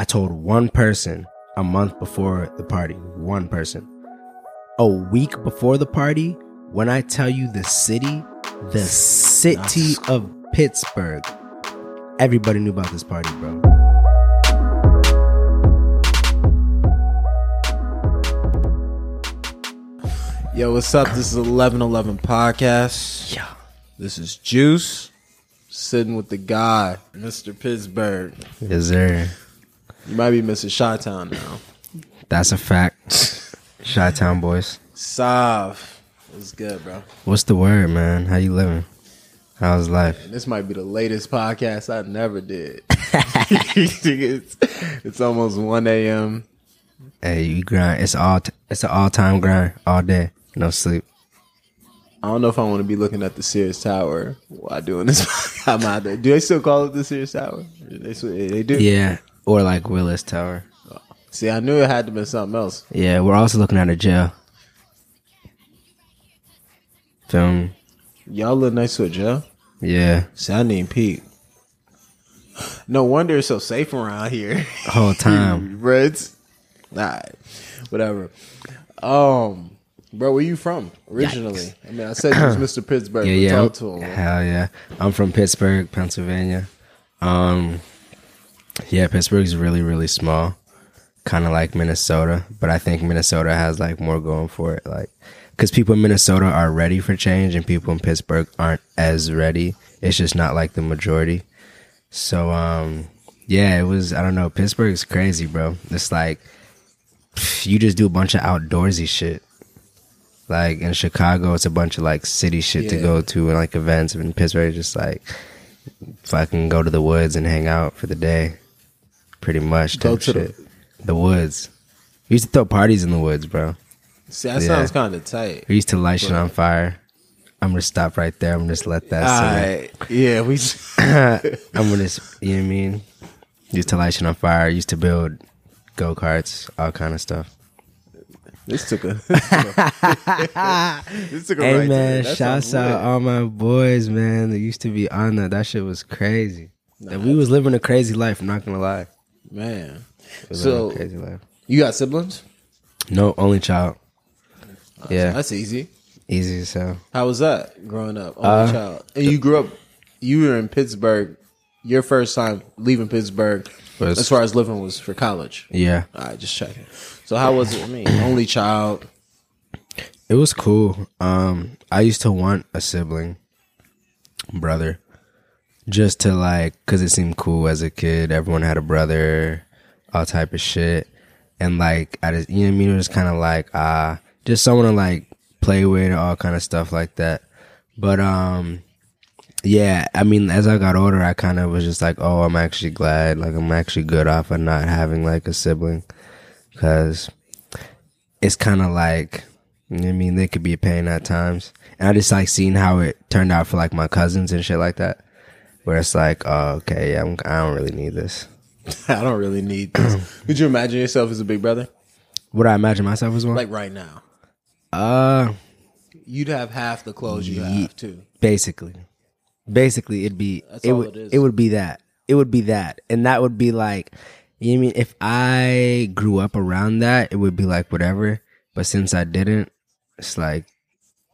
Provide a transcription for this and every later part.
I told one person a month before the party. One person. A week before the party, when I tell you the city, the city of Pittsburgh, everybody knew about this party, bro. Yo, what's up? This is 1111 Podcast. Yeah. This is Juice, sitting with the guy, Mr. Pittsburgh. Yes, sir. You might be missing Chi Town now. That's a fact. Chi Town boys. Sav. What's good, bro? What's the word, man? How you living? How's life? This might be the latest podcast I never did. it's, it's almost 1 a.m. Hey, you grind. It's all. T- it's an all time grind all day. No sleep. I don't know if I want to be looking at the Sears Tower while doing this. I'm out there. Do they still call it the Sears Tower? They, they do. Yeah, or like Willis Tower. See, I knew it had to be something else. Yeah, we're also looking at a jail. Film. Y'all look nice to a jail. Yeah, See, I need Pete. No wonder it's so safe around here. whole time. Reds. Alright. Whatever. Um bro, where you from originally? I mean I said you was Mr. Pittsburgh, yeah, yeah. talk to him. Hell yeah. I'm from Pittsburgh, Pennsylvania. Um, yeah, Pittsburgh's really, really small, kind of like Minnesota. But I think Minnesota has like more going for it, like because people in Minnesota are ready for change, and people in Pittsburgh aren't as ready. It's just not like the majority. So, um, yeah, it was. I don't know. Pittsburgh's crazy, bro. It's like you just do a bunch of outdoorsy shit. Like in Chicago, it's a bunch of like city shit to go to and like events. In Pittsburgh, just like fucking go to the woods and hang out for the day. Pretty much. Go to the- shit. the woods. We used to throw parties in the woods, bro. See, that Yeah. sounds kinda tight. We used to light shit on fire. I'm gonna stop right there. I'm gonna just let that sit. Alright. Yeah, we I'm gonna, you know what I mean? Used to light shit on fire. Used to build go karts, all kind of stuff. this took a this took a, this took a Hey right man, shouts out all my boys, man. That used to be on that. That shit was crazy. That we was living a crazy life. I'm not gonna lie. Man. So crazy life. you got siblings? No, only child. Yeah, That's easy. easy so. How was that growing up? Only Uh, child. And you grew up you were in Pittsburgh. Your first time leaving Pittsburgh Was- as far as living was for college. Yeah, All right, just checking. So how was it? I mean, only child. it was cool. Um, I used to want a sibling, brother, just to like, cause it seemed cool as a kid. Everyone had a brother, all type of shit, and like, I just, you know what I mean. It was kind of like, ah, just someone to like play with, all kind of stuff like that. But um, yeah, I mean, as I got older, I kind of was just like, oh, I'm actually glad, like, I'm actually good off of not having like a sibling, cause it's kind of like, you know what I mean, they could be a pain at times. And I just like seeing how it turned out for like my cousins and shit like that, where it's like, oh, okay, yeah, I'm, I don't really need this. I don't really need this. Could you imagine yourself as a big brother? Would I imagine myself as one? Like right now. uh, You'd have half the clothes you have too. basically, basically, it'd be That's it would it it would be that it would be that, and that would be like, you know I mean, if I grew up around that, it would be like whatever. But since I didn't, it's like,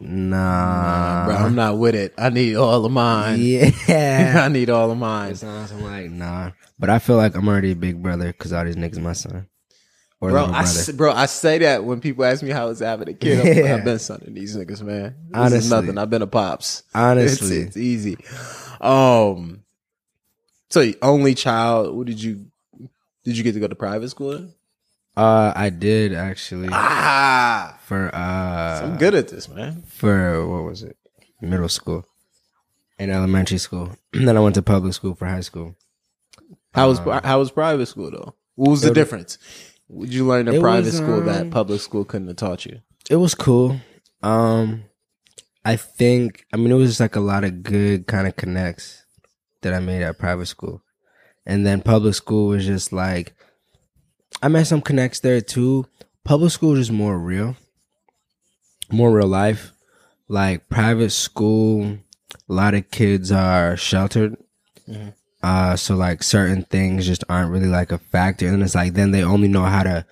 nah, Bro, I'm not with it. I need all of mine. yeah. I need all of mine. I'm like, nah. But I feel like I'm already a big brother because all these niggas my son. Or Bro, bro, I say that when people ask me how it's having a kid. I'm like, Yeah. I've been son sonning these niggas, man. This Honestly. nothing. I've been a pops. Honestly. it's, it's easy. Um, so you- only child. What did you? Did you get to go to private school? Uh, I did actually Ah, for uh I'm good at this, man. for what was it? Middle school and elementary school. then I went to public school for high school. How was how was private school though? What was the difference? Would you learn in private was, school that um, public school couldn't have taught you? It was cool. Um, I think I mean it was just like a lot of good kind of connects that I made at private school, and then public school was just like I met some connects there too. Public school is more real, more real life. Like private school, a lot of kids are sheltered, Uh, so like certain things just aren't really like a factor, and it's like then they only know how to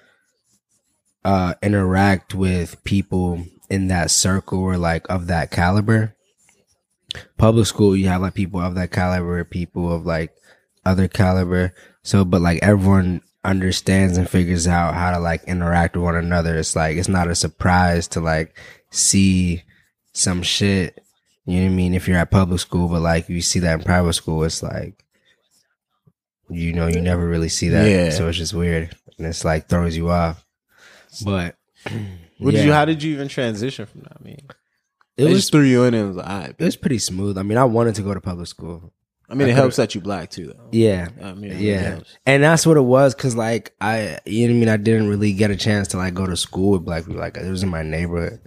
uh interact with people in that circle or like of that caliber. Public school, you have like people of that caliber, people of like other caliber. So, but like everyone understands and figures out how to like interact with one another. It's like it's not a surprise to like see some shit. You know what I mean? If you're at public school, but like you see that in private school, it's like you know you never really see that. Yeah. So it's just weird, and it's like throws you off. But What did you? How did you even transition from that? I mean, it they was just threw you in and it was like, right. it was pretty smooth. I mean, I wanted to go to public school. I mean, it helps that you black too, though. Yeah, I mean, it yeah, helps. and that's what it was. Cause like I, you know what I mean. I didn't really get a chance to like go to school with black people. Like it was in my neighborhood,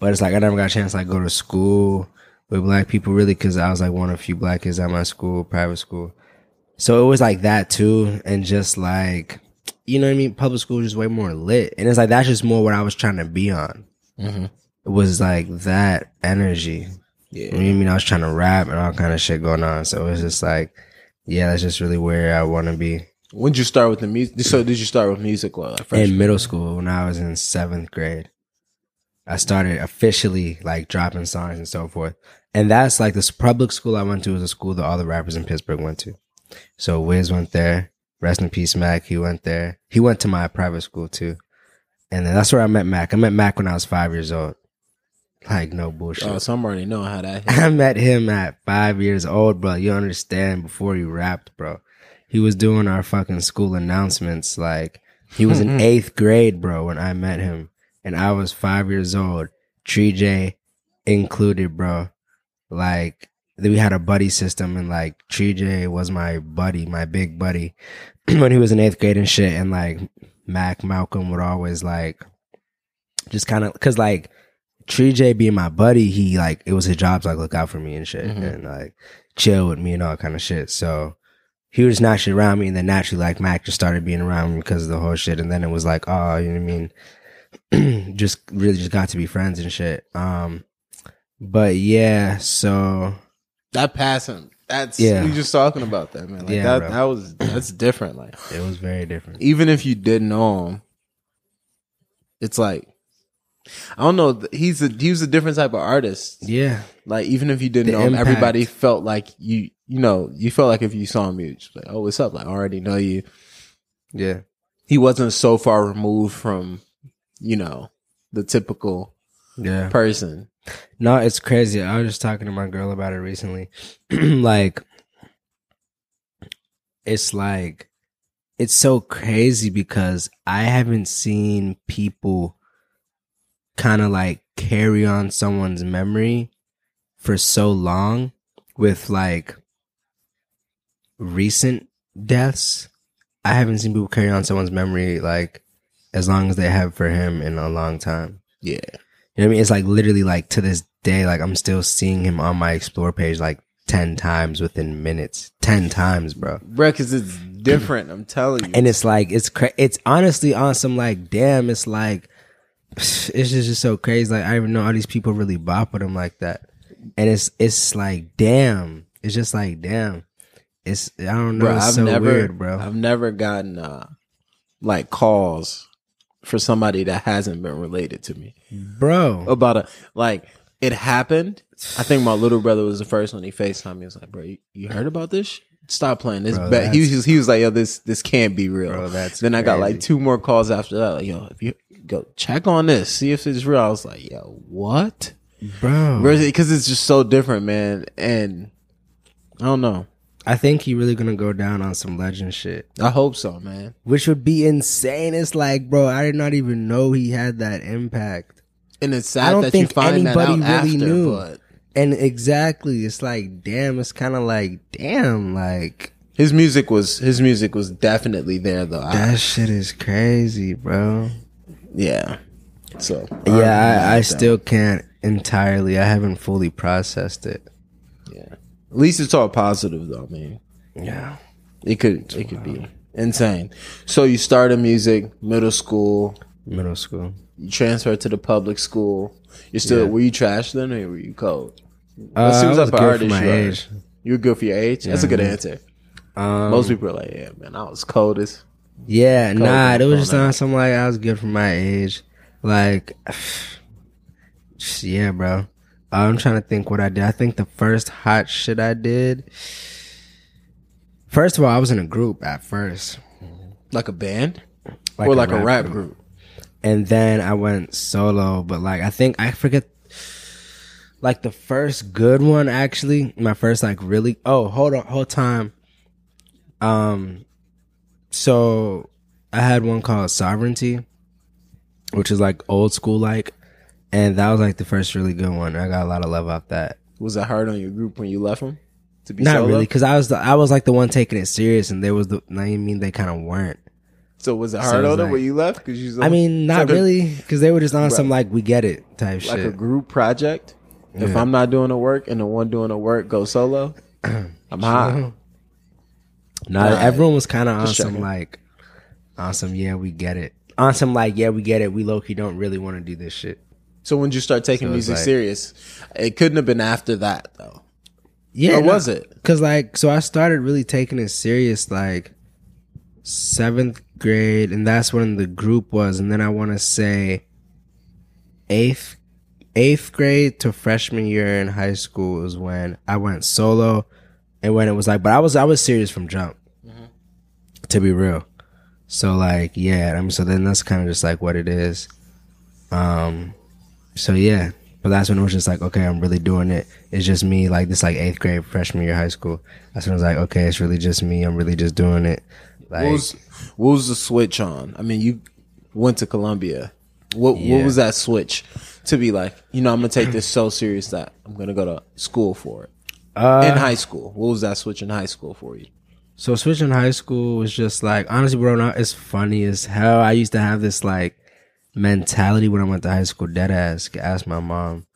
but it's like I never got a chance to like go to school with black people really. Cause I was like one of a few black kids at my school, private school. So it was like that too, and just like you know what I mean. Public school was just way more lit, and it's like that's just more what I was trying to be on. Mhm. It was like that energy. You know I mean? I was trying to rap and all kind of shit going on. So it was just like, yeah, that's just really where I want to be. When did you start with the music? So did you start with music or like In middle school, when I was in seventh grade, I started officially like dropping songs and so forth. And that's like this public school I went to was a school that all the rappers in Pittsburgh went to. So Wiz went there. Rest in peace, Mac. He went there. He went to my private school too. And then that's where I met Mac. I met Mac when I was five years old. Like no bullshit. Oh, so I'm already knowing how that. Hit. I met him at five years old, bro. You understand? Before he rapped, bro, he was doing our fucking school announcements. Like he was in mm-hmm. eighth grade, bro, when I met him, and I was five years old. Tree J included, bro. Like we had a buddy system, and like Tree J was my buddy, my big buddy, when he was in eighth grade and shit. And like Mac Malcolm would always like just kind of because like Tree J being my buddy, he like it was his job to like look out for me and shit Mhm. and like chill with me and all kind of shit. So he was naturally around me, and then naturally like Mac just started being around me because of the whole shit. And then it was like, oh, you know what I mean? just really just got to be friends and shit. Um, but yeah, so That passing. That's Yeah. we just talking about that, man. Like Yeah, that. bro. That was that's different. Like it was very different. even if you didn't know him, it's like I don't know. He's a he was a different type of artist. Yeah, Like even if you didn't The know him, impact. everybody felt like you. You know, you felt like if you saw him, you like, oh, what's up? Like I already know you. yeah, He wasn't so far removed from, you know, the typical yeah. person. No, it's crazy. I was just talking to my girl about it recently. like, it's like, it's so crazy because I haven't seen people kind of like carry on someone's memory for so long with like recent deaths. I haven't seen people carry on someone's memory like as long as they have for him in a long time. Yeah, You know what I mean? It's like literally like to this day, like I'm still seeing him on my explore page like 10 times within minutes. 10 times, bro. bro, because it's different. I'm telling you. And it's like, it's cra- it's honestly on some like, damn, it's like, it's just, just so crazy. Like, I even know all these people really bop with him like that. And it's, it's like, damn. It's just like, damn. It's, I don't know. bro, it's I've so never, weird, bro. I've never gotten uh like calls for somebody that hasn't been related to me bro. about a like it happened. I think my little brother was the first one. He Facetime me. He was like, "Bro, you, you heard about this? Stop playing this." Bro, bet he was he was like, "Yo, this this can't be real." Bro, that's then I got like two more calls after that. Like, yo, if you go check on this, see if it's real. I was like, "Yo, what?" Bro. Because it's just so different, man. And I don't know. I think he really gonna go down on some legend shit. I hope so, man. which would be insane. It's like, bro, I did not even know he had that impact. And it's sad I don't that think you find that out anybody really after, knew. but And exactly, it's like, damn, it's kind of like, damn, like his music was his music was definitely there though. I- that shit is crazy, bro. Yeah. So Yeah, I, I still can't entirely. I haven't fully processed it. yeah. At least it's all positive though. man. Yeah, it could it could be insane. So you started music middle school. middle school. You transferred to the public school. You're still Yeah. were you trash then or were you cold? Uh, Let's see I what was type of good for my you age. You were good for your age. That's a good answer. Um, Most people are like, yeah, man, I was cold as. Yeah, nah, it was just on something like I was good for my age. Like, just- yeah, bro. I'm trying to think what I did. I think the first hot shit I did. First of all, I was in a group at first, Like a band? Like or a like a rap rap group. group? and then I went solo. But like, I think I forget. Like the first good one, actually, my first like really. Oh, hold on, whole time. Um, so I had one called Sovereignty, which is like old school like, and that was like the first really good one. I got a lot of love off that. Was it hard on your group when you left them? To be Not solo? really, because I was the, I was like the one taking it serious, and they was the. I mean, they kind of weren't. So was it hard was on them like- when you left? Because you. I mean, not like really, because they were just on some like we get it type shit. like a group project. If I'm not doing the work and the one doing the work goes solo, I'm hot. Nah, everyone was kind of on some like, on some yeah, we get it. On some like yeah, we get it. We low key don't really want to do this shit. So when did you start taking So music like- serious? It couldn't have been after that though. Yeah, Or was it? Cause like, so I started really taking it serious like seventh grade, and that's when the group was, and then I want to say eighth eighth grade to freshman year in high school was when I went solo, and when it was like, but I was I was serious from jump, to be real. So like, yeah, I mean, so then that's kind of just like what it is. Um, so yeah, but that's when it was just like, okay, I'm really doing it. It's just me, like this, like eighth grade, freshman year, high school. That's when I was like, okay, it's really just me. I'm really just doing it. Like, What was what was the switch on? I mean, you went to Columbia. What Yeah. what was that switch to be like? You know, I'm gonna take this so serious that I'm gonna go to school for it. Uh, in high school, what was that switch in high school for you? So switching high school was just like honestly, bro. Now it's funny as hell. I used to have this like mentality when I went to high school. Dead ass. Ask my mom.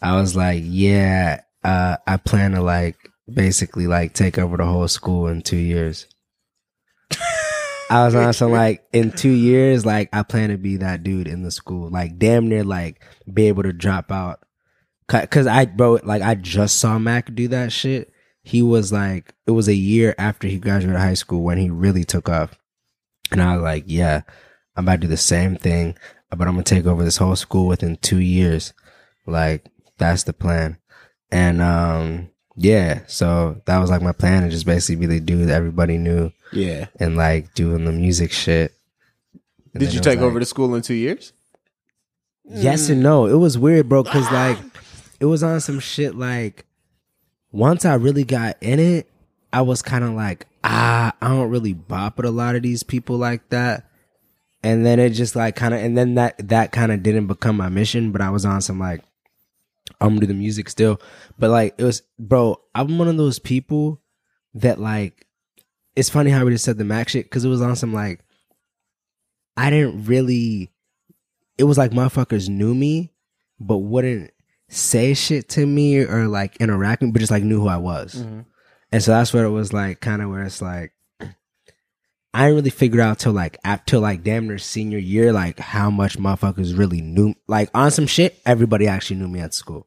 I was like, yeah, uh, I plan to like basically like take over the whole school in two years. I was on some like in two years, like I plan to be that dude in the school, like damn near like be able to drop out. Ca- Cause I, bro, like I just saw Mac do that shit. He was like, it was a year after he graduated high school when he really took off. And I was like, yeah, I'm about to do the same thing, but I'm gonna take over this whole school within two years. Like that's the plan. And um, yeah, so that was like my plan to just basically be the dude that everybody knew Yeah. and like doing the music shit. And Did you take like- over the school in two years? Yes and no. It was weird, bro, because like it was on some shit like once I really got in it, I was kind of like, ah, I don't really bop with a lot of these people like that. And then it just like kind of, and then that that kind of didn't become my mission, but I was on some like, I'm gonna do the music still. But like it was, bro, I'm one of those people that like, it's funny how we just said the Mac shit because it was on some like, I didn't really it was like motherfuckers knew me, but wouldn't say shit to me or like interact with me, but just like knew who I was. Mm-hmm. And so that's where it was like kind of where it's like I didn't really figure out till like up till like damn near senior year, like how much motherfuckers really knew like on some shit, everybody actually knew me at school.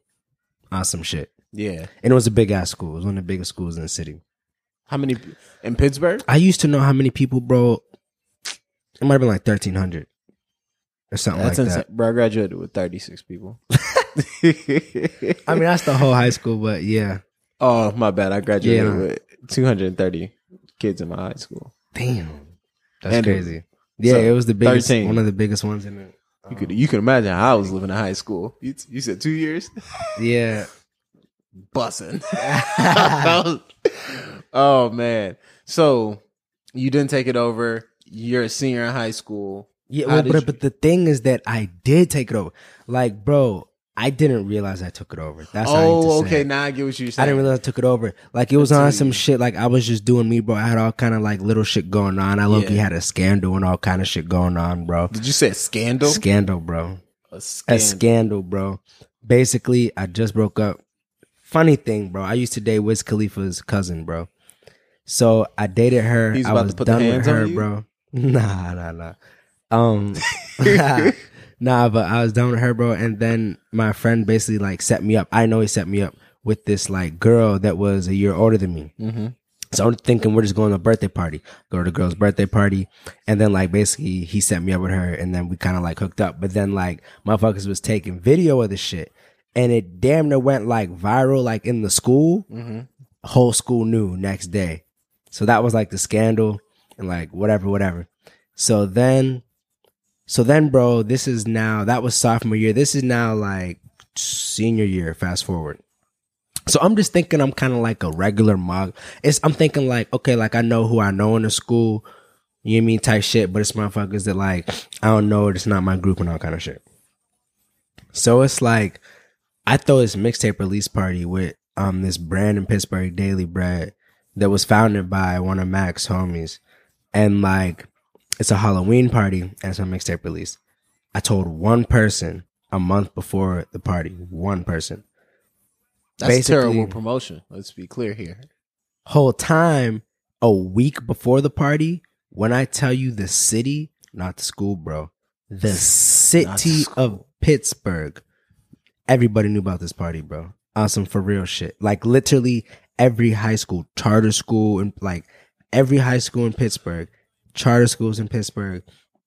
On some shit. Yeah. And it was a big ass school. It was one of the biggest schools in the city. How many in Pittsburgh? I used to know how many people, bro. It might have been like thirteen hundred. Or something That's like insane. that. Bro, I graduated with 36 people. I mean that's the whole high school, but yeah. oh, my bad. I graduated Yeah. with 230 kids in my high school. Damn. That's And- crazy. Yeah, so, it was the biggest 13. one of the biggest ones in it. You could you can imagine how I was living in high school. You, you said two years, Yeah. bussing. oh man! So you didn't take it over. You're a senior in high school. Yeah, well, but, you- but the thing is that I did take it over. Like, bro, I didn't realize I took it over. That's how I to oh, okay. Now I get what you're I didn't realize I took it over. Like it was Until on some you- shit. Like I was just doing me, bro. I had all kind of like little shit going on. I low Yeah. had a scandal and all kind of shit going on, bro. Did you say a scandal? Scandal, bro. a A scandal. scandal, bro. Basically, I just broke up. Funny thing, bro. I used to date Wiz Khalifa's cousin, bro. So I dated her. He's I about was to put the done with her, bro. Nah, nah, nah. Um, nah, but I was down with her, bro. And then my friend basically like set me up. I know he set me up with this like girl that was a year older than me. Mm-hmm. So I'm thinking we're just going to a birthday party. Go to the girl's birthday party. And then like basically he set me up with her and then we kind of like hooked up. But then like motherfuckers was taking video of the shit. And it damn near went like viral like in the school. Whole school knew next day. So that was like the scandal and like whatever, whatever. So then so then bro, this is now that was sophomore year. This is now like senior year, fast forward. So I'm just thinking I'm kind of like a regular mug. It's I'm thinking like, okay, like I know who I know in the school, you know I mean, type shit, but it's motherfuckers that like I don't know, it's not my group and all kind of shit. So it's like I throw this mixtape release party with um this brand in Pittsburgh, Daily Bread, that was founded by one of Mac's homies. And like it's a Halloween party and it's a mixtape release. I told one person a month before the party, one person. That's Basically- terrible promotion. Let's be clear here. whole time a week before the party when i tell you the city not the school bro the city school. of pittsburgh everybody knew about this party bro Awesome for real shit like literally every high school charter school and like every high school in pittsburgh charter schools in pittsburgh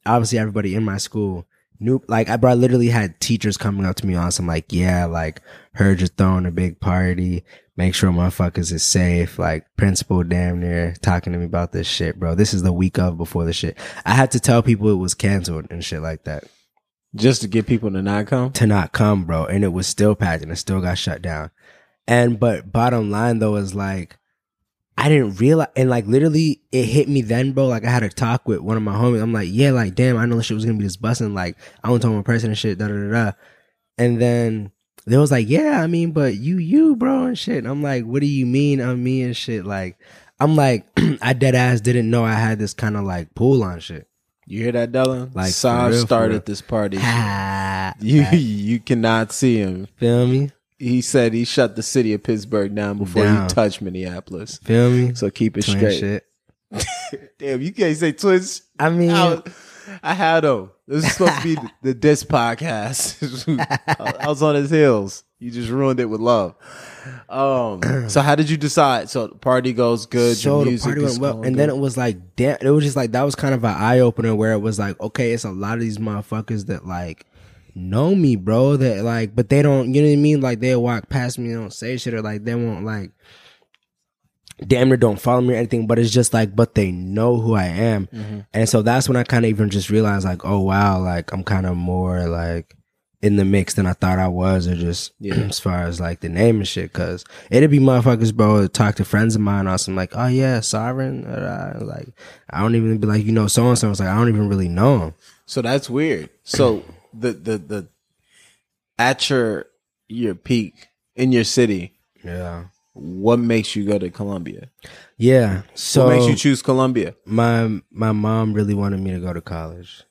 obviously everybody in my school knew like i bro I literally had teachers coming up to me on some like yeah like heard you're throwing a big party make sure motherfuckers is safe. Like principal damn near talking to me about this shit, bro. This is the week of before the shit. I had to tell people it was canceled and shit like that Just to get people to not come. to not come, bro. And it was still packed and it still got shut down. And but bottom line though is like I didn't realize and like literally it hit me then, bro. Like I had a talk with one of my homies. I'm like, yeah, like damn, I know this shit was gonna be this busting. Like I went to one person and shit, da da da da. And then they was like, yeah, I mean, but you, you, bro, and shit. And I'm like, what do you mean on me and shit? Like, I'm like, I dead ass didn't know I had this kind of like pull on shit. You hear that, Dylan? Like, Like for Sav real, started this party. Ah, you you cannot see him. feel me? He said he shut the city of Pittsburgh down before Down. he touched Minneapolis. Feel me? So keep it Twin straight. shit. Damn, you can't say twins. I mean, I, I had him. This is supposed to be the, the diss podcast. I, was on his heels. You just ruined it with love. Um. So how did you decide? So the party goes good. so your the music party is went well, going and then good. it was like, damn, it was just like that was kind of an eye opener where it was like, okay, it's a lot of these motherfuckers that like know me, bro. That like, but they don't, you know what I mean? Like they'll walk past me, and don't say shit, or like they won't like, damn near don't follow me or anything. But it's just like, but they know who I am, Mm-hmm. and so that's when I kind of even just realized like, oh wow, like I'm kind of more like in the mix than I thought I was, or just Yeah. as far as like the name and shit. Cause it'd be motherfuckers, bro, talk to friends of mine or something like, oh yeah, Sovren. Uh, like, I don't even be like, you know, so and so. It's like, I don't even really know him. So that's weird. So the the the at your your peak in your city, Yeah. what makes you go to Columbia? Yeah. So what makes you choose Columbia? my my mom really wanted me to go to college.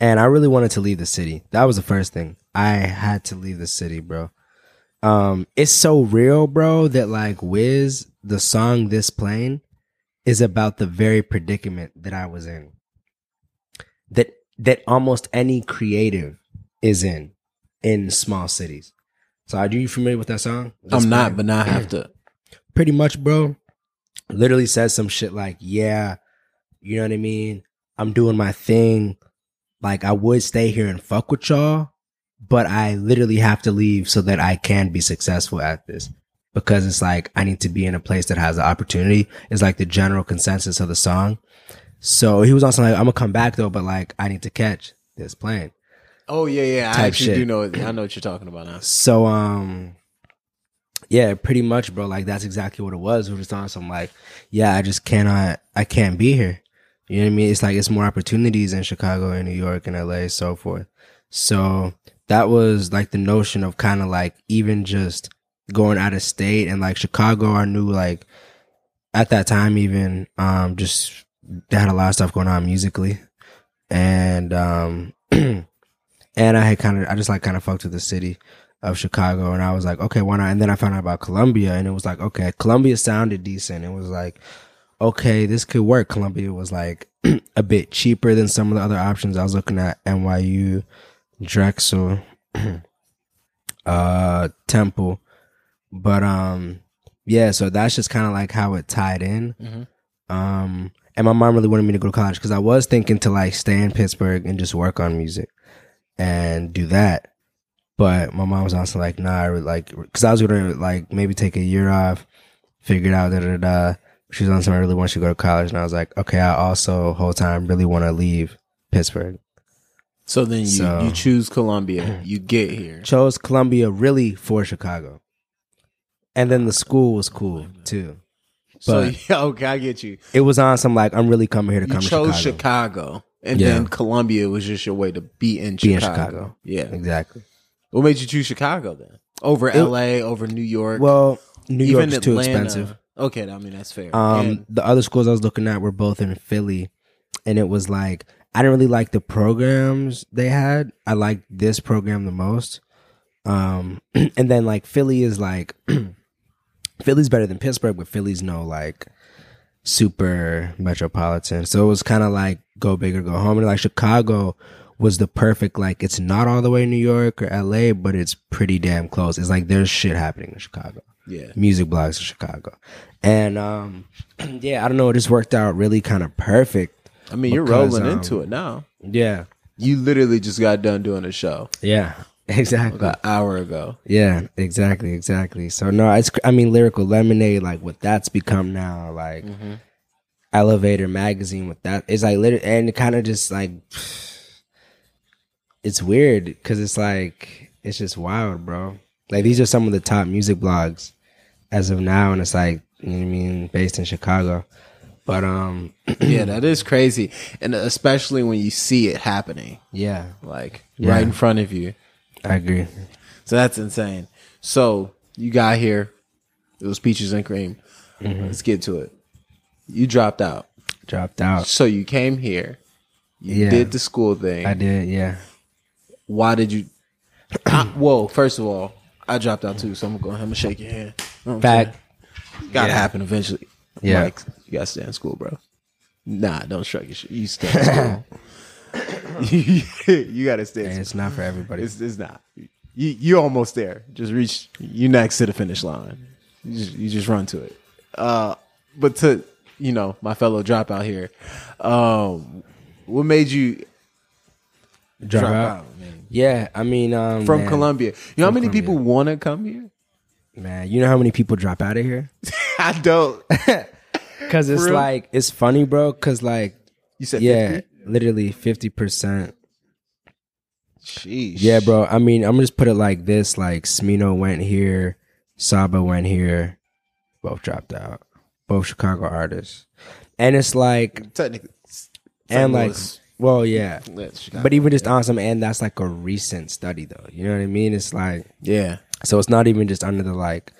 And I really wanted to leave the city. That was the first thing. I had to leave the city, bro. Um, it's so real, bro, that like Wiz, the song This Plane, is about the very predicament that I was in. That that almost any creative is in in small cities. So are you familiar with that song? I'm not, but now I have to. pretty much, bro, literally says some shit like, yeah, you know what I mean? I'm doing my thing. Like, I would stay here and fuck with y'all, but I literally have to leave so that I can be successful at this. Because it's like, I need to be in a place that has the opportunity. It's like the general consensus of the song. So he was also like, I'm gonna come back though, but like, I need to catch this plane. Oh yeah, yeah. I actually shit. do know. I know what you're talking about now. So um yeah, pretty much, bro. Like that's exactly what it was. We were just on some like, yeah, I just cannot I can't be here. You know what I mean? It's like it's more opportunities in Chicago and New York and LA, so forth. So that was like the notion of kind of like even just going out of state and like Chicago, I knew like at that time even um just they had a lot of stuff going on musically. And um and I had kind of I just like kind of fucked with the city of Chicago and I was like, okay, why not? And then I found out about Columbia and it was like, okay, Columbia sounded decent. It was like, okay, this could work. Columbia was like a bit cheaper than some of the other options. I was looking at NYU, Drexel, uh, Temple. But um yeah, so that's just kind of like how it tied in. Mhm. Um, and my mom really wanted me to go to college because I was thinking to like stay in Pittsburgh and just work on music and do that. But my mom was also like, nah, I really like, cause I was gonna like maybe take a year off, figure it out, da da da. She was on something I really want you to go to college. And I was like, okay, I also whole time really want to leave Pittsburgh. So then you, So- you choose Columbia. You get here. Chose Columbia really for Chicago. And then the school was cool too. So But- yeah, okay, I get you. It was on some like, I'm really coming here to You come chose to Chicago. Chicago. and Yeah. then Columbia was just your way to be in Be in Chicago. Chicago. Yeah. Exactly. What made you choose Chicago then? Over It- L.A., over New York, Well, New even York's too expensive. Okay, I mean that's fair. Um, And- the other schools I was looking at were both in Philly, and it was like I didn't really like the programs they had. I liked this program the most. Um, and then like Philly is like Philly's better than Pittsburgh, but Philly's no like super metropolitan. So it was kind of like go big or go home. And like Chicago was the perfect like it's not all the way New York or LA, but it's pretty damn close. It's like there's shit happening in Chicago yeah. music blogs in Chicago. And um yeah, I don't know, it just worked out really kind of perfect. I mean, you're rolling um, into it now. Yeah. You literally just got done doing a show Yeah. Exactly. like an hour ago. Yeah, exactly, exactly. So no, it's I mean lyrical lemonade like what that's become now like Elevator magazine with that it's like literally and it kind of just like it's weird cuz it's like it's just wild, bro. Like these are some of the top music blogs as of now and it's like you know what I mean based in Chicago. But um yeah, that is crazy, and especially when you see it happening, yeah, like Yeah. right in front of you. I agree. So that's insane. So you got here. It was peaches and cream. Mm-hmm. Let's get to it. You dropped out. Dropped out. So you came here. You Yeah. did the school thing. I did, yeah. Why did you? I, whoa! First of all, I dropped out too, so I'm gonna, I'm gonna shake your hand. You know what Fact. Gotta Yeah. happen eventually. Yeah. Like, you gotta stay in school, bro. Nah, don't shrug your shit. You stay in school. you, you gotta stay. It's not for everybody. It's, it's not. You you almost there. Just reach. You next to the finish line. You just, you just run to it. Uh, but to you know my fellow dropout here, um, what made you Drop, drop out. out? man? Yeah, I mean, um, From man, Columbia. You know how many Columbia. people want to come here? man. You know how many people drop out of here? I don't. Because it's like it's funny, bro. Because like, You said yeah, 50? Literally fifty percent. Sheesh. Yeah, bro. I mean, I'm gonna just put it like this: like Smino went here, Saba went here, both dropped out. Both Chicago artists, and it's like, Technically, and like, well, yeah. Chicago. But even just awesome, and that's like a recent study, though. You know what I mean? It's like yeah, So it's not even just under the like,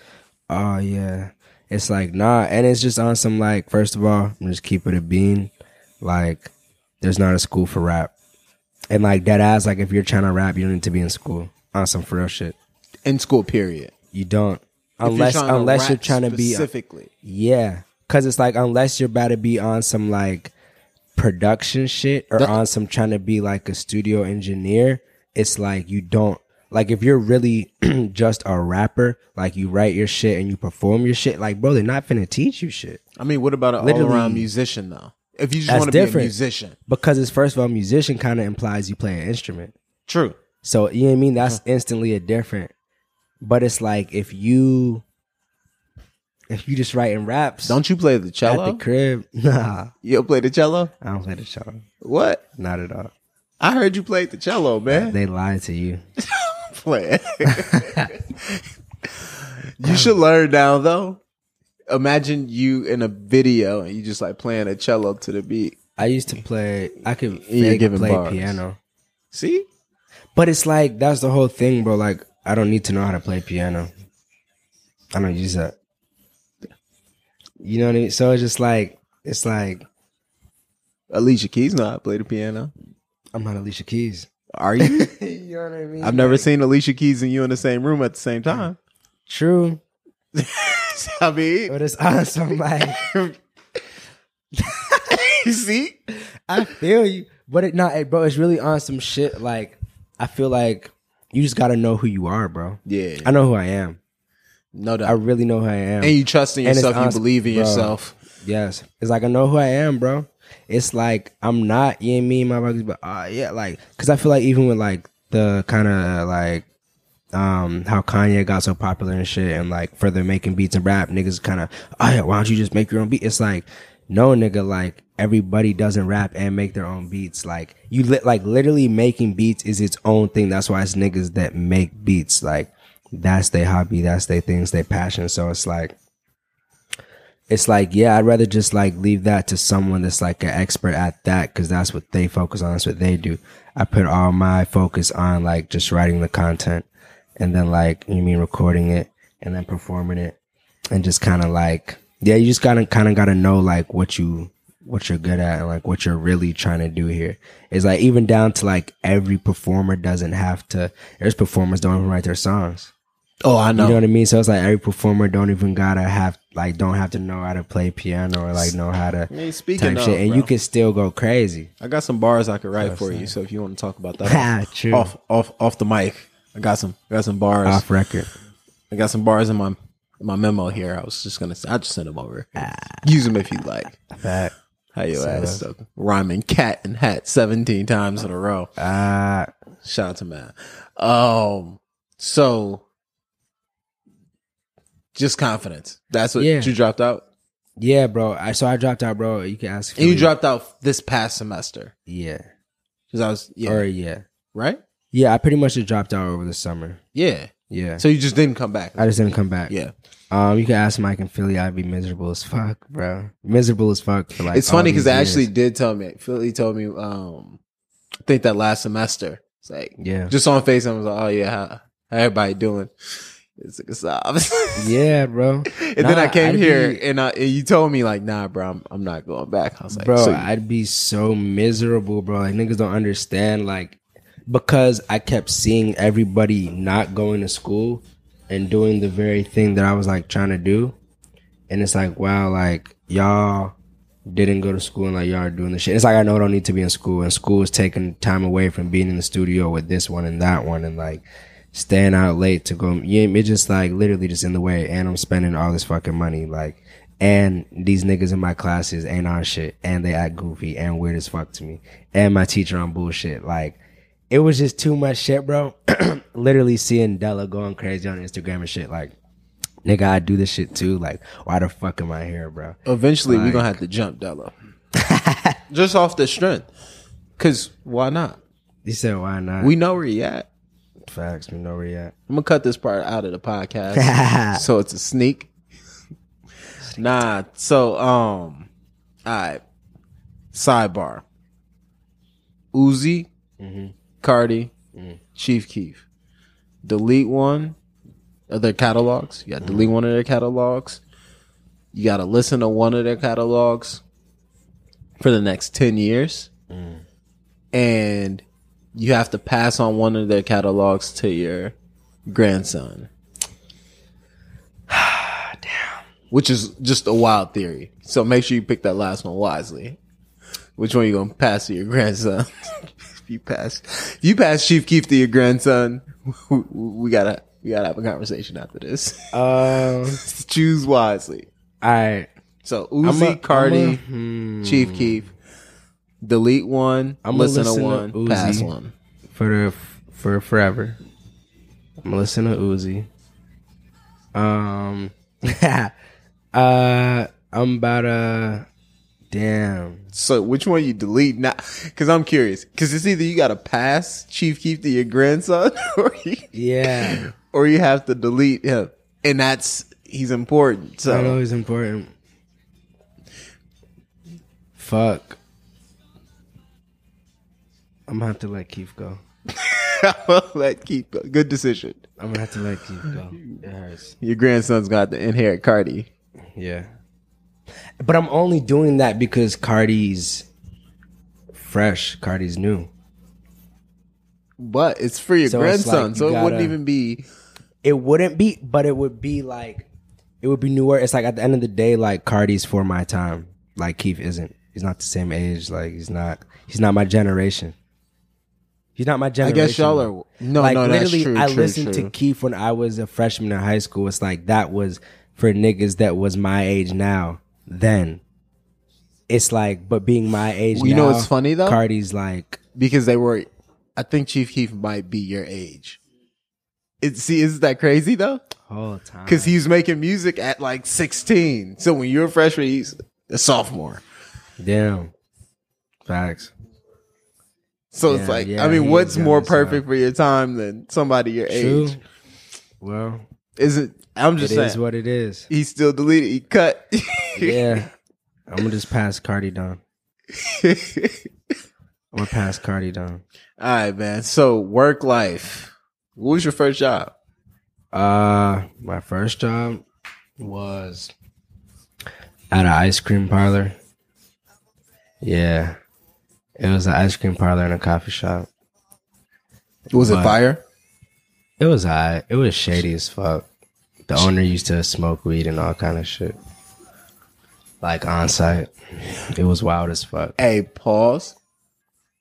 oh yeah. It's like nah, and it's just on some like. First of all, I'm just keep it a bean. Like, there's not a school for rap, and like that ass. Like, if you're trying to rap, you don't need to be in school on some for real shit. in school. Period. You don't unless to unless you're trying to be specifically. yeah, because it's like unless you're about to be on some like production shit or The- on some trying to be like a studio engineer, it's like you don't like if you're really just a rapper, like you write your shit and you perform your shit, like bro, they're not finna teach you shit I mean, what about an Literally- all-around musician though? If you just want to be a different. musician, because it's first of all, musician kind of implies you play an instrument. true. So you know what I mean? That's instantly a different. But it's like if you if you just writing raps Don't you play the cello? at the crib, nah, you don't play the cello? I don't play the cello. What? Not at all. I heard you played the cello, man. They lied to you. Play. you should learn now, though. Imagine you in a video and you just like playing a cello to the beat. I used to play. I could You're fake play bars. piano, See? but it's like that's the whole thing, bro. Like I don't need to know how to play piano. I don't use that. You know what I mean? So it's just like it's like Alicia Keys know how to play the piano. I'm not Alicia Keys. Are you? you know what I mean? I've never seen Alicia Keys and you in the same room at the same time. True, I mean, but it's awesome. Like you see? I feel you, but it not, bro. It's really on some shit. Like I feel like you just gotta know who you are, bro. Yeah. I know who I am. No doubt. I really know who I am. and you trust in yourself. You believe in bro. yourself. Yes. It's like I know who I am, bro. It's like I'm not you and me and my buddies, but uh, yeah, like because I feel like even with like the kind of like um how Kanye got so popular and shit, and like further making beats and rap, niggas kind of oh yeah, why don't you just make your own beat? It's like no nigga, like everybody doesn't rap and make their own beats. Like you li- like literally making beats is its own thing. That's why it's niggas that make beats. Like that's their hobby, that's their things, their passion. So it's like it's like yeah i'd rather just like leave that to someone that's like an expert at that because that's what they focus on that's what they do i put all my focus on like just writing the content and then like you mean recording it and then performing it and just kind of like yeah you just gotta kind of gotta know like what you what you're good at and like what you're really trying to do here it's like even down to like every performer doesn't have to there's performers don't even write their songs Oh, I know you know what I mean? So it's like every performer don't even gotta have like don't have to know how to play piano or like know how to mean, speaking type of, shit, and bro. you can still go crazy. I got some bars I could write for you. So if you want to talk about that Ah, off off off the mic, I got some got some bars. Off record. I got some bars in my my memo here. I was just gonna I just send them over. Ah. Use them if you like. Fact. How your So, ass rhyming cat and hat seventeen times in a row. Uh Shout out to Matt. Um, so just confidence. That's what Yeah. you dropped out, yeah, bro. I so I dropped out, bro. You can ask. and you Philly. dropped out this past semester Yeah. because I was yeah Or yeah. right Yeah, I pretty much just dropped out over the summer. yeah. Yeah. So you just didn't come back. I just didn't come back. yeah, Um, you can ask Mike and Philly. I'd be miserable as fuck, bro. Miserable as fuck for like. it's funny because they actually did tell me. Philly told me. Um, I think that last semester. It's like Yeah. just on face. I was like, oh yeah, how, how everybody doing? It's like a sob. Yeah, bro. And then I came I'd here be- and, I, and you told me like, nah, bro, I'm, I'm not going back. I was like, bro, so I'd be so miserable, bro. Like niggas don't understand, like because I kept seeing everybody not going to school and doing the very thing that I was like trying to do, and it's like, wow, like y'all didn't go to school and like y'all are doing the shit. It's like I know I don't need to be in school, and school is taking time away from being in the studio with this one and that one, and like staying out late to go. It's just like literally just in the way, and I'm spending all this fucking money, like. And these niggas in my classes ain't on shit, and they act goofy and weird as fuck to me. And my teacher on bullshit. Like, it was just too much shit, bro. Literally seeing Della going crazy on Instagram and shit. Like, nigga, I do this shit too. Like, why the fuck am I here, bro? eventually we're gonna have to jump Della, just off the strength. Cause why not? He said, why not? We know where he at. facts. We know where you at. I'm gonna cut this part out of the podcast, so it's a sneak. Nah, so um, all right. Sidebar. Uzi, Cardi, mm. Chief Keef. Delete one of their catalogs. You got to delete one of their catalogs. You got to listen to one of their catalogs for the next ten years, mm. and you have to pass on one of their catalogs to your grandson. Damn. Which is just a wild theory. So make sure you pick that last one wisely. Which one you gonna pass to your grandson? if you pass, if you pass Chief Keef to your grandson, we, we gotta we gotta have a conversation after this. Um, Choose wisely. all right. So I'm Uzi, a- Cardi, a- hmm, Chief Keef. Delete one. I'ma listen, listen to to one. Uzi. pass one. for the for forever. I'm gonna listen to Uzi. Um, uh, I'm about to. Damn. So which one you delete now? Because I'm curious. Because it's either you got to pass Chief Keef to your grandson, or you, Yeah, or you have to delete him, and that's he's important. So, I know it's important. Fuck. I'm gonna have to let Keef go. let Keef go. good decision. I'm gonna have to let Keef go. It hurts. Your grandson's got to inherit Cardi. Yeah. But I'm only doing that because Cardi's fresh. Cardi's new. But it's for your So it's grandson, like so you it wouldn't gotta- even be. It wouldn't be, but it would be like it would be newer. It's like at the end of the day, like Cardi's for my time. Like Keef isn't. He's not the same age. Like he's not. He's not my generation. He's not my generation. I generation. guess y'all are no, like no. That's literally, true. I true, listened true. to Keef when I was a freshman in high school. It's like that was for niggas that was my age now. Then it's like, but being my age, Well, you know now, what's funny, though? Cardi's like, because they were. I think Chief Keef might be your age. It see, isn't that crazy though? whole time Because he's making music at like sixteen. So when you're a freshman, he's a sophomore. damn facts. So it's like, yeah, I mean, what's more perfect for your time than somebody your True. age? Well, Isn't? I'm it just is saying. what it is. he still deleted. He cut. Yeah, I'm gonna just pass Cudi down. I'm gonna pass Cudi down. All right, man. So work life. What was your first job? Uh, my first job was at an ice cream parlor. Yeah, it was an ice cream parlor and a coffee shop. Was it fire? It was high. It was shady as fuck. The owner used to smoke weed and all kind of shit, like on site. It was wild as fuck. Hey, pause.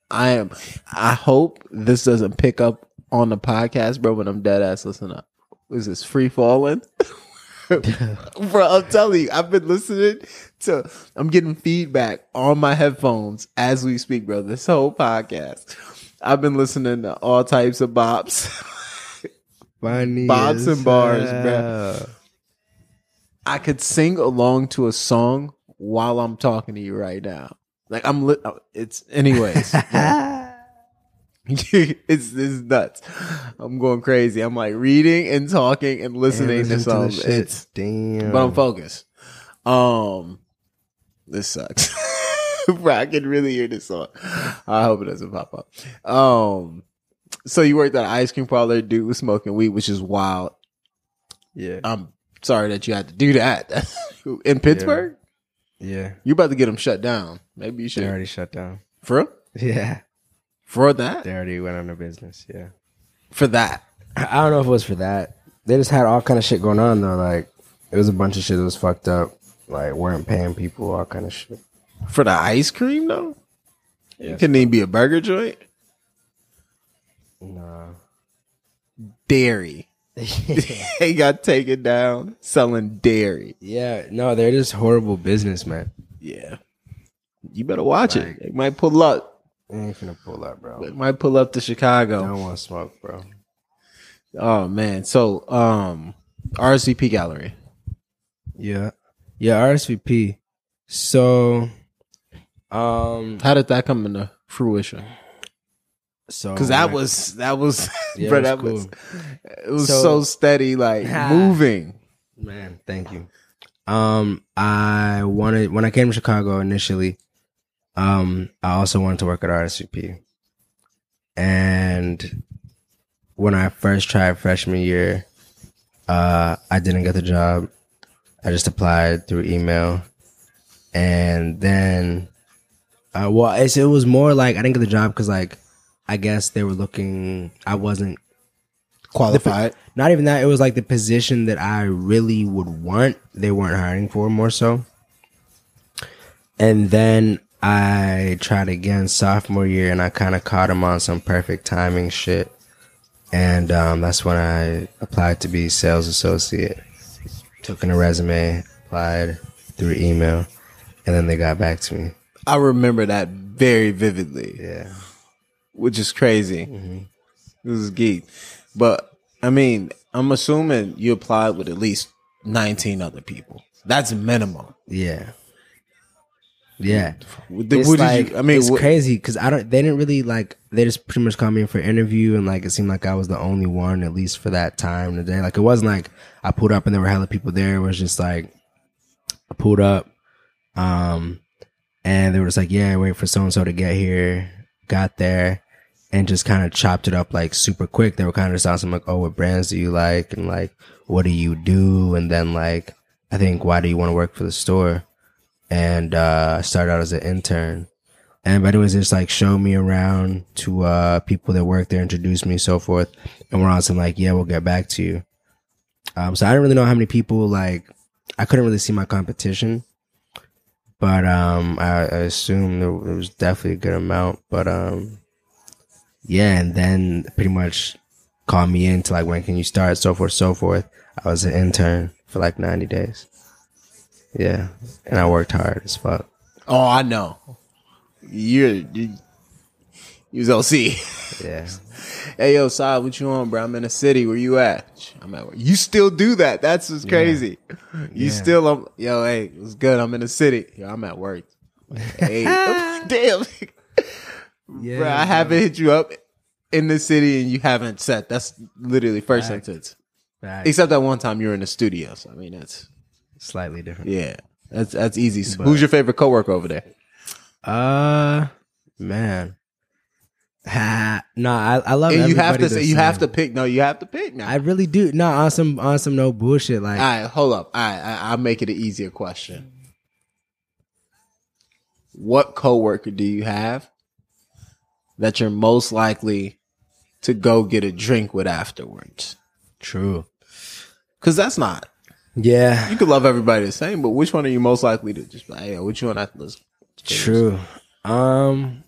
I am. I hope this doesn't pick up on the podcast, bro. But I'm dead ass listening up. Is this free falling? bro, I'm telling you, I've been listening to. I'm getting feedback on my headphones as we speak, bro. This whole podcast, I've been listening to all types of bops. Funny Bobs and bars, bruh. I could sing along to a song while I'm talking to you right now. Like I'm lit. It's anyways. it's this nuts. I'm going crazy. I'm like reading and talking and listening And to listen some. shit. It's damn. but I'm focused. Um, this sucks. Bro, I can really hear this song. I hope it doesn't pop up. Um, so you worked at an ice cream parlor. Dude was smoking weed, which is wild. yeah, I'm sorry that you had to do that in Pittsburgh. yeah. You about to get them shut down. Maybe you should. They already shut down. For real? Yeah, for that? they already went on their business. Yeah. For that? I don't know if it was for that. They just had all kind of shit going on though. Like it was a bunch of shit that was fucked up. Like weren't paying people, all kind of shit. For the ice cream though? It couldn't even be a burger joint. Nah. Dairy. they got taken down selling dairy. yeah, no, they're just horrible businessmen. Yeah. You better watch Like- it. It might pull up. They ain't finna pull up, bro. It might pull up to Chicago. I don't want to smoke, bro. Oh man. So um RSVP gallery. Yeah, yeah. RSVP. So, um, How did that come into fruition? So Because that was that was Yeah, bro, it was that was it was So- so, steady, like moving. Man, thank you. Um, I wanted when I came to Chicago initially. Um, I also wanted to work at RSVP, and when I first tried freshman year, uh, I didn't get the job. I just applied through email, and then, uh, well, it's, it was more like I didn't get the job because like I guess they were looking. I wasn't Qualified. not even that it was like the position that i really would want they weren't hiring for more so. And then i tried again sophomore year and i kind of caught him on some perfect timing shit. And um, that's when i applied to be sales associate. Took in a resume applied through email and then they got back to me. I remember that very vividly, yeah which is crazy. Mm-hmm. This is geek. But I mean, I'm assuming you applied with at least 19 other people. That's minimum. yeah yeah What did you- like I mean, it's what- crazy because I don't. They didn't really like. They just pretty much called me in for interview, and like it seemed like I was the only one, at least for that time today. Like it wasn't like I pulled up and there were hella people there. It was just like I pulled up, um, and they were just like, "Yeah, wait for so and so to get here." Got there, and just kind of chopped it up like super quick. They were kind of just asking like, "Oh, what brands do you like?" and like, "What do you do?" and then like, I think, "Why do you want to work for the store?" and uh, I started out as an intern. And but it was just like show me around to uh, people that work there, introduce me, so forth. And we're on some like, yeah, we'll get back to you. Um, so I didn't really know how many people like I couldn't really see my competition, but um, I, I assume there, was definitely a good amount. But um, yeah, and then pretty much called me in to like when can you start, so forth, so forth. I was an intern for like ninety days. Yeah, and I worked hard as fuck. Oh, I know. You're you, you was LC. Yeah, hey yo, Side, what you on, bro? I'm in the city. Where you at? I'm at work. You still do that? That's just crazy. You Yeah. still, um, yo, hey, it's good. I'm in the city. Yo, I'm at work. Hey, damn, yeah. I haven't hit you up in the city and you haven't set. That's literally first Facts. sentence. Facts. Except that one time you were in the studio. So I mean, that's slightly different. yeah, that's that's easy. But- Who's your favorite coworker over there? Uh, man. Ha, no, I, I love. And you have to say you have to pick. No, you have to pick now. I really do. No, on some on some no bullshit. Like All right, hold up. All right, I, I'll make it an easier question. What coworker do you have that you're most likely to go get a drink with afterwards? true. Because that's not. Yeah, You could love everybody the same, but which one are you most likely to just be like, hey, which one I let's true. Um.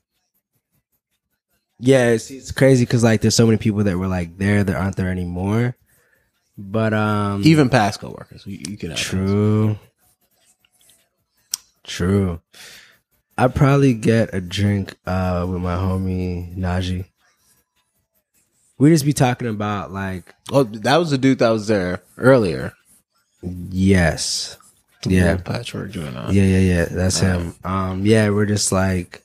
Yeah, it's, it's crazy because like there's so many people that were like there that aren't there anymore. But um, Even past coworkers, you, you could have. True. True. I'd probably get a drink uh with my homie Najee. We just be talking about like Oh, that was the dude that was there earlier. yes. Yeah. patchwork on. Yeah, yeah, yeah. That's him. Um yeah, we're just like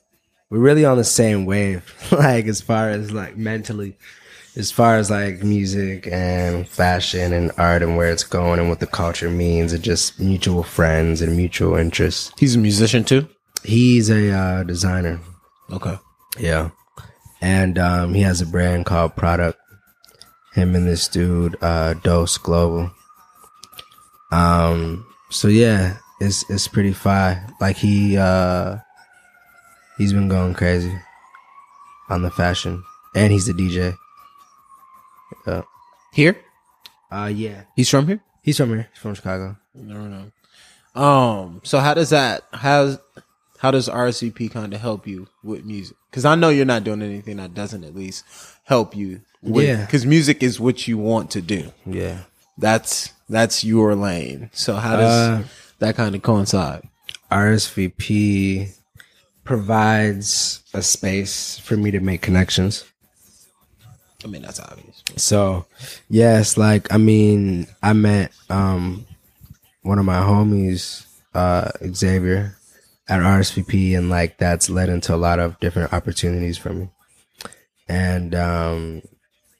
we're really on the same wave. like as far as like mentally as far as like music and fashion and art and where it's going and what the culture means and just mutual friends and mutual interests. He's a musician too. He's a uh, designer. Okay. Yeah. And um, he has a brand called Product. Him and this dude, uh, Dose Global. Um, so yeah, it's it's pretty fire. Like he uh he's been going crazy on the fashion. And he's a DJ. Uh, Here, uh yeah. he's from here. He's from here. He's from Chicago. Never know. Um. So how does that how how does RSVP kind of help you with music? Because I know you're not doing anything that doesn't at least help you. With, Yeah. Because music is what you want to do. Yeah. That's that's your lane. So how does Uh, that kind of coincide? RSVP provides a space for me to make connections. I mean, that's obvious. So, yes, like I mean, I met um one of my homies, uh Xavier, at RSVP, and like that's led into a lot of different opportunities for me. And um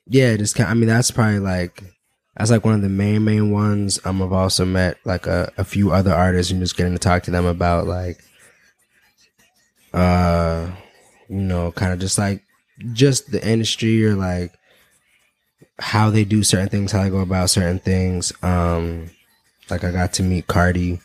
yeah, just kind. I mean, that's probably like that's like one of the main main ones. Um, I've also met like a, a few other artists and just getting to talk to them about like, uh, you know, kind of just like just the industry or like how they do certain things, how they go about certain things. Um, like I got to meet Cudi.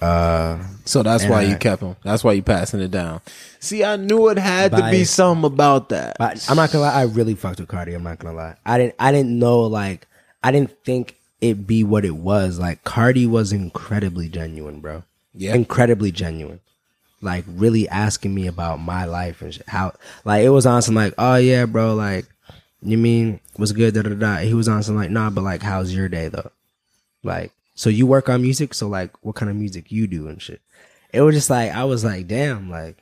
Uh, So that's why you kept him. That's why you passing it down. See, I knew it had to be something about that. but I'm not gonna lie, I really fucked with Cudi. I'm not gonna lie. I didn't. I didn't know like I didn't think it be what it was. Like Cudi was incredibly genuine, bro. Yeah. incredibly genuine. Like really asking me about my life and shit. how. Like it was on some like, oh yeah, bro. Like you mean was good? Da da da. He was on some like, nah, but like, how's your day though? Like, so you work on music? So like, what kind of music you do and shit? It was just like I was like, damn, like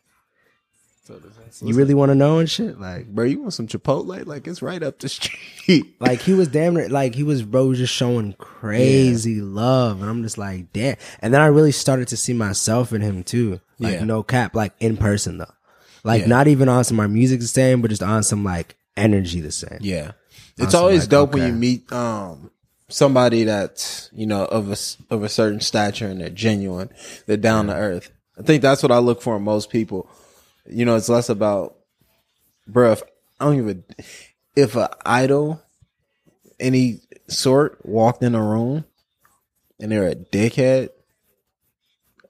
you really want to know and shit, like. bro, you want some Chipotle? Like it's right up the street. Like he was damn near, like he was bro was just showing crazy love, and I'm just like damn. And then I really started to see myself in him too, like Yeah. no cap, like in person though, like Yeah. not even on some our music the same, but just on some like energy the same. Yeah. It's always like, dope when you meet um somebody that's, you know, of a of a certain stature and they're genuine. They're down to earth. I think that's what I look for in most people. You know, it's less about bro, if I don't even if a idol any sort walked in a room and they're a dickhead,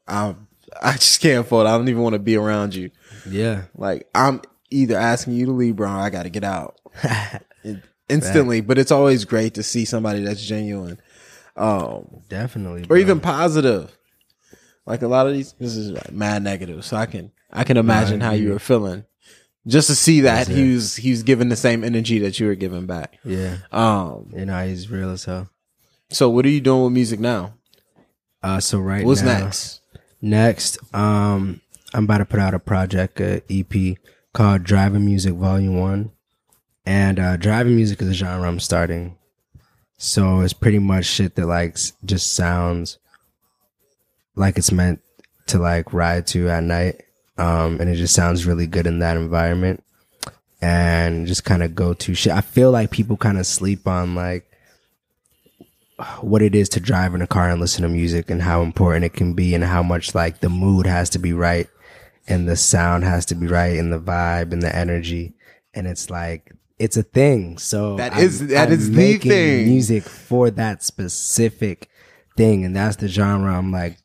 I I just can't afford. it. I don't even want to be around you. Yeah, Like I'm either asking you to leave, bro. Or I got to get out instantly. But it's always great to see somebody that's genuine, um, definitely, or bro. even positive. Like a lot of these, this is like mad negative. So I can I can imagine how you were feeling just to see that he was he was giving the same energy that you were giving back. Yeah, Um, you know he's real as hell. so what are you doing with music now? Uh, so right What's now, next? Next, um, I'm about to put out a project, a EP called Driving Music Volume One, and uh, driving music is a genre I'm starting. So it's pretty much shit that like just sounds like it's meant to like ride to at night, um, and it just sounds really good in that environment, and just kind of go to shit. I feel like people kind of sleep on like what it is to drive in a car and listen to music and how important it can be and how much like the mood has to be right and the sound has to be right and the vibe and the energy and it's like it's a thing so That I'm- is- that I'm is the making thing. music for that specific thing and that's the genre i'm like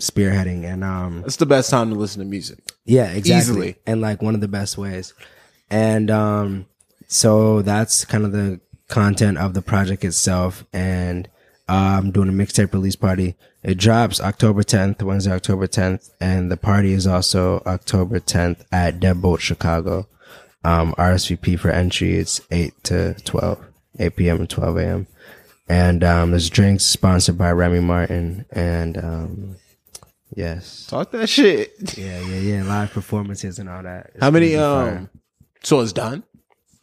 spearheading and um It's the best time to listen to music. yeah, exactly. Easily. And like one of the best ways. And um so that's kind of the content of the project itself and uh, I'm doing a mixtape release party. It drops October 10th, Wednesday, October 10th, and the party is also October 10th at Deadbolt Chicago. Um, RSVP for entry it's 8 to 12, 8 p.m. and 12 a.m. And um, there's drinks sponsored by Remy Martin. And um, yes, Talk that shit. yeah, yeah, yeah. Live performances and all that. It's How many? gonna be fire. Um, so it's done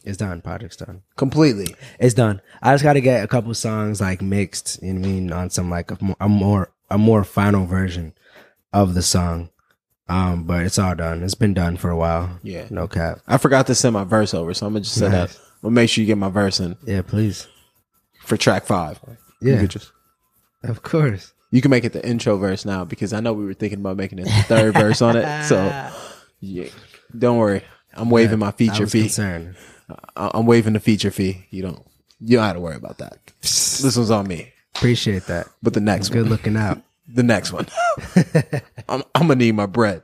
It's done. Project's done. completely. It's done. I just got to get a couple songs like mixed. You know what I mean? On some like a more, a more a more final version of the song. Um, but it's all done. It's been done for a while. Yeah. No cap. I forgot to send my verse over, so I'm gonna just send Nice. that. I'm gonna make sure you get my verse in Yeah, please. for track five. Yeah, just of course. you can make it the intro verse now because I know we were thinking about making it the third verse on it. So yeah, don't worry. I'm waiving my I feature fee. concerned. I'm waiving the feature fee. You don't you don't have to worry about that. This one's on me. Appreciate that. But the next Good one, looking out. the next one, I'm, I'm gonna need my bread.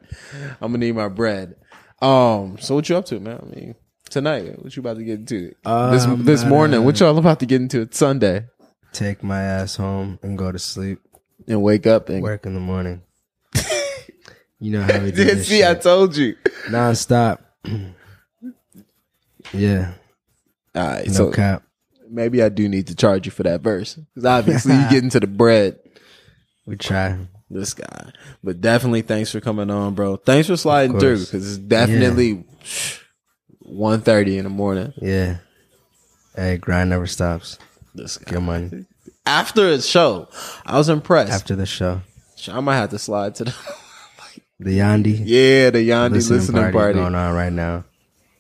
I'm gonna need my bread. Um, so what you up to, man? I mean, tonight, what you about to get into? this Um, this morning, what y'all about to get into? It's Sunday Take my ass home and go to sleep. and wake up and Work in the morning. you know how we do this see, I told you. Non-stop. yeah. All right, No so cap. maybe I do need to charge you for that verse because obviously you get into the bread. We try. This guy, but definitely thanks for coming on, bro. Thanks for sliding through because it's definitely 1.30 in the morning. Yeah. Hey, grind never stops. This guy. Get money. After a show, I was impressed. After the show. I might have to slide to the The Yandhi yeah the Yandhi listening, listening, party, party. going on right now.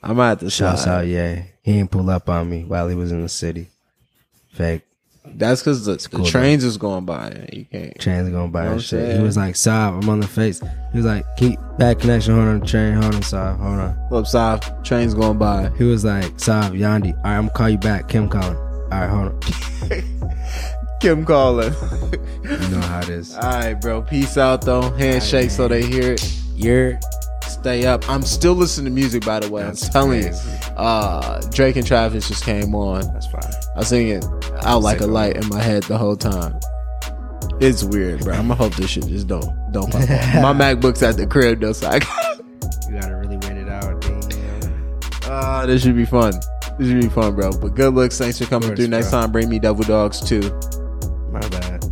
I might have to slide. out, yeah. He ain't pull up on me while he was in the city. Fake. That's because the, the cool, trains is going by. You can't. Train's going by Know and I'm shit. He was like, Sob, I'm on the face. He was like, keep bad connection, hold on the train, hold on, Sob, hold on. What's up? Trains going by. He was like, Sob, Yandhi, all right, I'm gonna call you back. Kim calling. All right, hold on. Kim calling. You know how it is. All right, bro. Peace out, though. Handshake so they hear it. You're Stay up. I'm still listening to music, by the way. That's I'm telling crazy. you. Uh, Drake and Travis just came on. That's fine. I was singing out like a light in my head the whole time. It's weird, bro. I'm gonna hope this shit just don't don't pop off. My MacBook's at the crib though, so I You gotta really wait it out. Damn. uh, this should be fun. This should be fun, bro. But good looks. Thanks for coming course, through. Next bro. time, bring me Double Dogs too. My bad.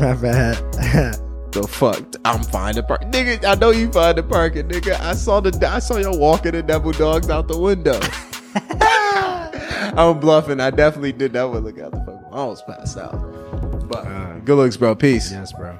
My bad. The fuck? I'm fine the park, nigga. I know you find the parking, nigga. I saw the I saw y'all walking the Double Dogs out the window. I'm bluffing. I definitely did that one. Look out the fuck. I almost passed out. But Uh, good looks, bro. Peace. yes, bro.